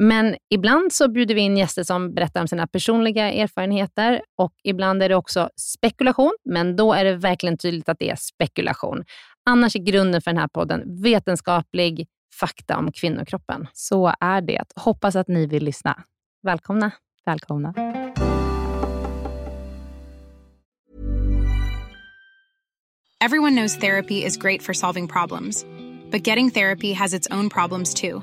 Men ibland så bjuder vi in gäster som berättar om sina personliga erfarenheter och ibland är det också spekulation, men då är det verkligen tydligt att det är spekulation. Annars är grunden för den här podden vetenskaplig fakta om kvinnokroppen. Så är det. Hoppas att ni vill lyssna. Välkomna. Välkomna. Everyone knows therapy is great for solving problems, but getting therapy has its own problems too,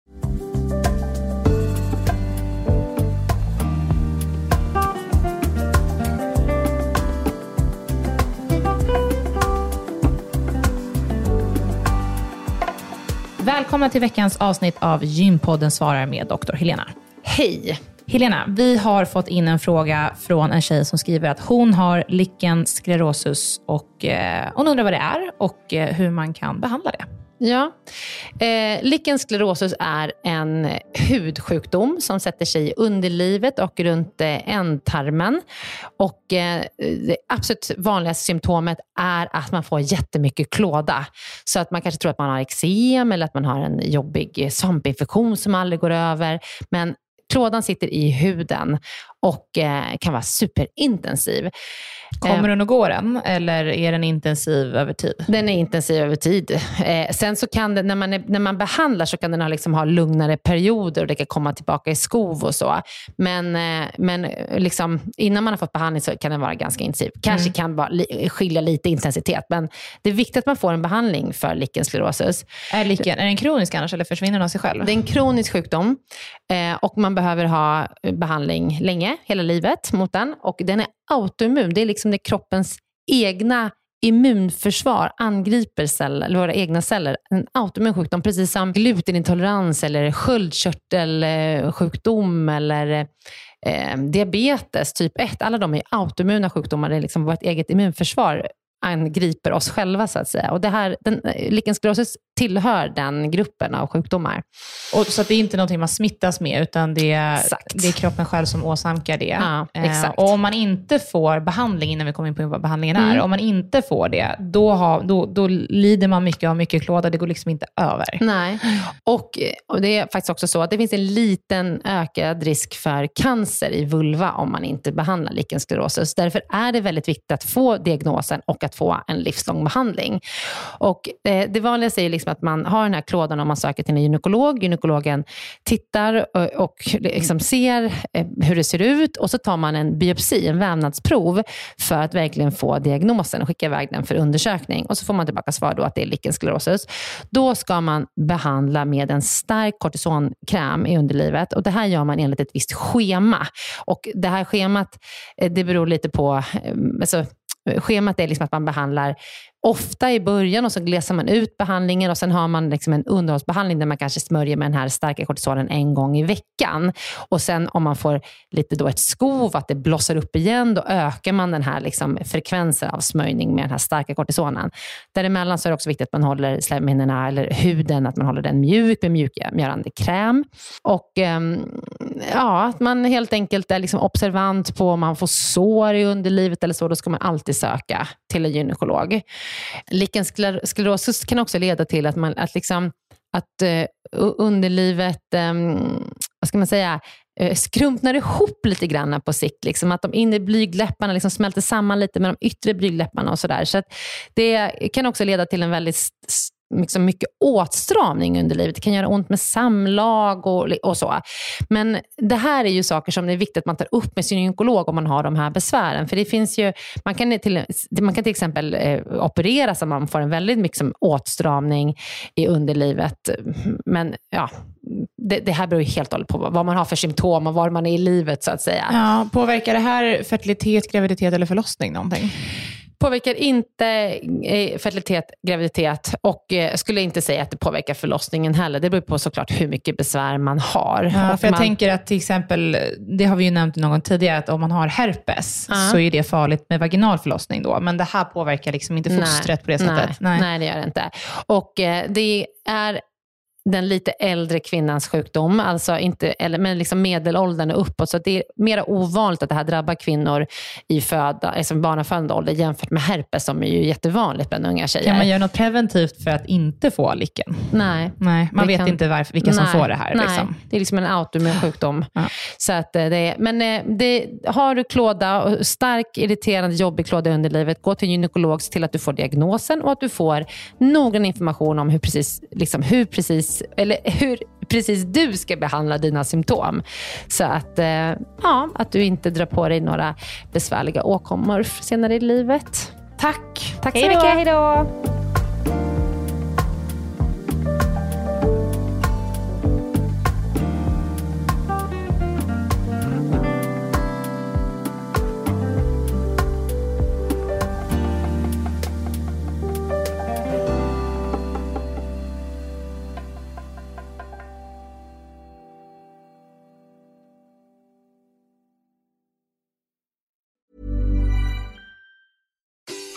Välkomna till veckans avsnitt av Gympodden svarar med doktor Helena. Hej! Helena, vi har fått in en fråga från en tjej som skriver att hon har lichen sclerosus och eh, hon undrar vad det är och eh, hur man kan behandla det. Ja. Eh, lichen är en hudsjukdom som sätter sig i underlivet och runt eh, ändtarmen. Och, eh, det absolut vanligaste symptomet är att man får jättemycket klåda. Så att man kanske tror att man har eksem eller att man har en jobbig svampinfektion som aldrig går över. Men klådan sitter i huden och eh, kan vara superintensiv. Kommer den att gå den eller är den intensiv över tid? Den är intensiv över tid. Eh, sen så kan det, när man, är, när man behandlar så kan den ha, liksom ha lugnare perioder och det kan komma tillbaka i skov och så. Men, eh, men liksom, innan man har fått behandling så kan den vara ganska intensiv. Kanske mm. kan bara li, skilja lite intensitet, men det är viktigt att man får en behandling för lichen sclerosus. Är, lichen, är den kronisk annars eller försvinner den av sig själv? Det är en kronisk sjukdom eh, och man behöver ha behandling länge, hela livet mot den. Och den är autoimmun. Det är liksom det kroppens egna immunförsvar angriper celler, eller våra egna celler. En autoimmun sjukdom, precis som glutenintolerans eller sköldkörtelsjukdom eh, eller eh, diabetes typ 1. Alla de är autoimmuna sjukdomar. Det är liksom vårt eget immunförsvar angriper oss själva så att säga. Och det här, den, eh, lichen sclerosus tillhör den gruppen av sjukdomar. Och, så det är inte någonting man smittas med, utan det är, det är kroppen själv som åsamkar det. Ja. Eh, och om man inte får behandling, innan vi kommer in på vad behandlingen är, Mm. om man inte får det, då, har, då, då lider man mycket av mycket klåda. Det går liksom inte över. Nej, och, och det är faktiskt också så att det finns en liten ökad risk för cancer i vulva om man inte behandlar lichensklerosis. Därför är det väldigt viktigt att få diagnosen och att få en livslång behandling. Och eh, det vanligaste är liksom att man har den här klådan om man söker till en gynekolog. Gynekologen tittar och, och liksom ser eh, hur det ser ut och så tar man en biopsi, en vävnadsprov, för att verkligen få diagnosen och skicka iväg den för undersökning. Och så får man tillbaka svar då att det är lichensklerosis. Då ska man behandla med en stark kortisonkräm i underlivet och det här gör man enligt ett visst schema. Och det här schemat, eh, det beror lite på, eh, alltså, Schemat är liksom att man behandlar ofta i början och så glesar man ut behandlingen och sen har man liksom en underhållsbehandling där man kanske smörjer med den här starka kortisonen en gång i veckan. Och sen om man får lite då ett skov, att det blossar upp igen, då ökar man den här liksom frekvensen av smörjning med den här starka kortisonen. Däremellan så är det också viktigt att man håller slemhinnorna eller huden, att man håller den mjuk med mjukgörande kräm. Och ehm, ja, att man helt enkelt är liksom observant på om man får sår i underlivet eller så, då ska man alltid söka till en gynekolog. Lichensklerosis kan också leda till att, man, att, liksom, att eh, underlivet, eh, vad ska man säga, eh, skrumpnar ihop lite grann på sikt. Liksom, att de inre blygdläpparna liksom smälter samman lite med de yttre blygdläpparna och sådär. Så att det kan också leda till en väldigt st- liksom mycket åtstramning under livet. Det kan göra ont med samlag och, och så. Men det här är ju saker som det är viktigt att man tar upp med sin gynekolog om man har de här besvären. För det finns ju, man kan till, man kan till exempel eh, opereras om man får en väldigt liksom, åtstramning i underlivet. Men ja, det, det här beror ju helt och hållet på vad man har för symptom och var man är i livet så att säga. Ja, påverkar det här fertilitet, graviditet eller förlossning någonting? Påverkar inte eh, fertilitet, graviditet och eh, skulle inte säga att det påverkar förlossningen heller. Det beror på såklart hur mycket besvär man har. Ja, för jag man, tänker att till exempel, det har vi ju nämnt någon tidigare, att om man har herpes Ja. så är det farligt med vaginal förlossning då. Men det här påverkar liksom inte fostret på det sättet. Nej, nej, det gör det inte. Och eh, det är den lite äldre kvinnans sjukdom, alltså inte, eller, men liksom medelåldern och uppåt. Så det är mer ovanligt att det här drabbar kvinnor i föda, alltså barnafödande ålder jämfört med herpes som är ju jättevanligt bland unga tjejer. Kan man göra något preventivt för att inte få licken? Nej. Nej, man vet kan- inte varför, vilka som Nej, får det här. Nej, Liksom. det är liksom en autoimmun sjukdom. Ja. Så att eh, det är, men eh, det, har du klåda, stark, irriterande, jobbig klåda i underlivet, gå till en gynekolog, se till att du får diagnosen och att du får noggrann information om hur precis, liksom, hur precis, eller hur precis du ska behandla dina symptom. Så att, eh, ja, att du inte drar på dig några besvärliga åkommor senare i livet. Tack. Tack så då. mycket. Hej då.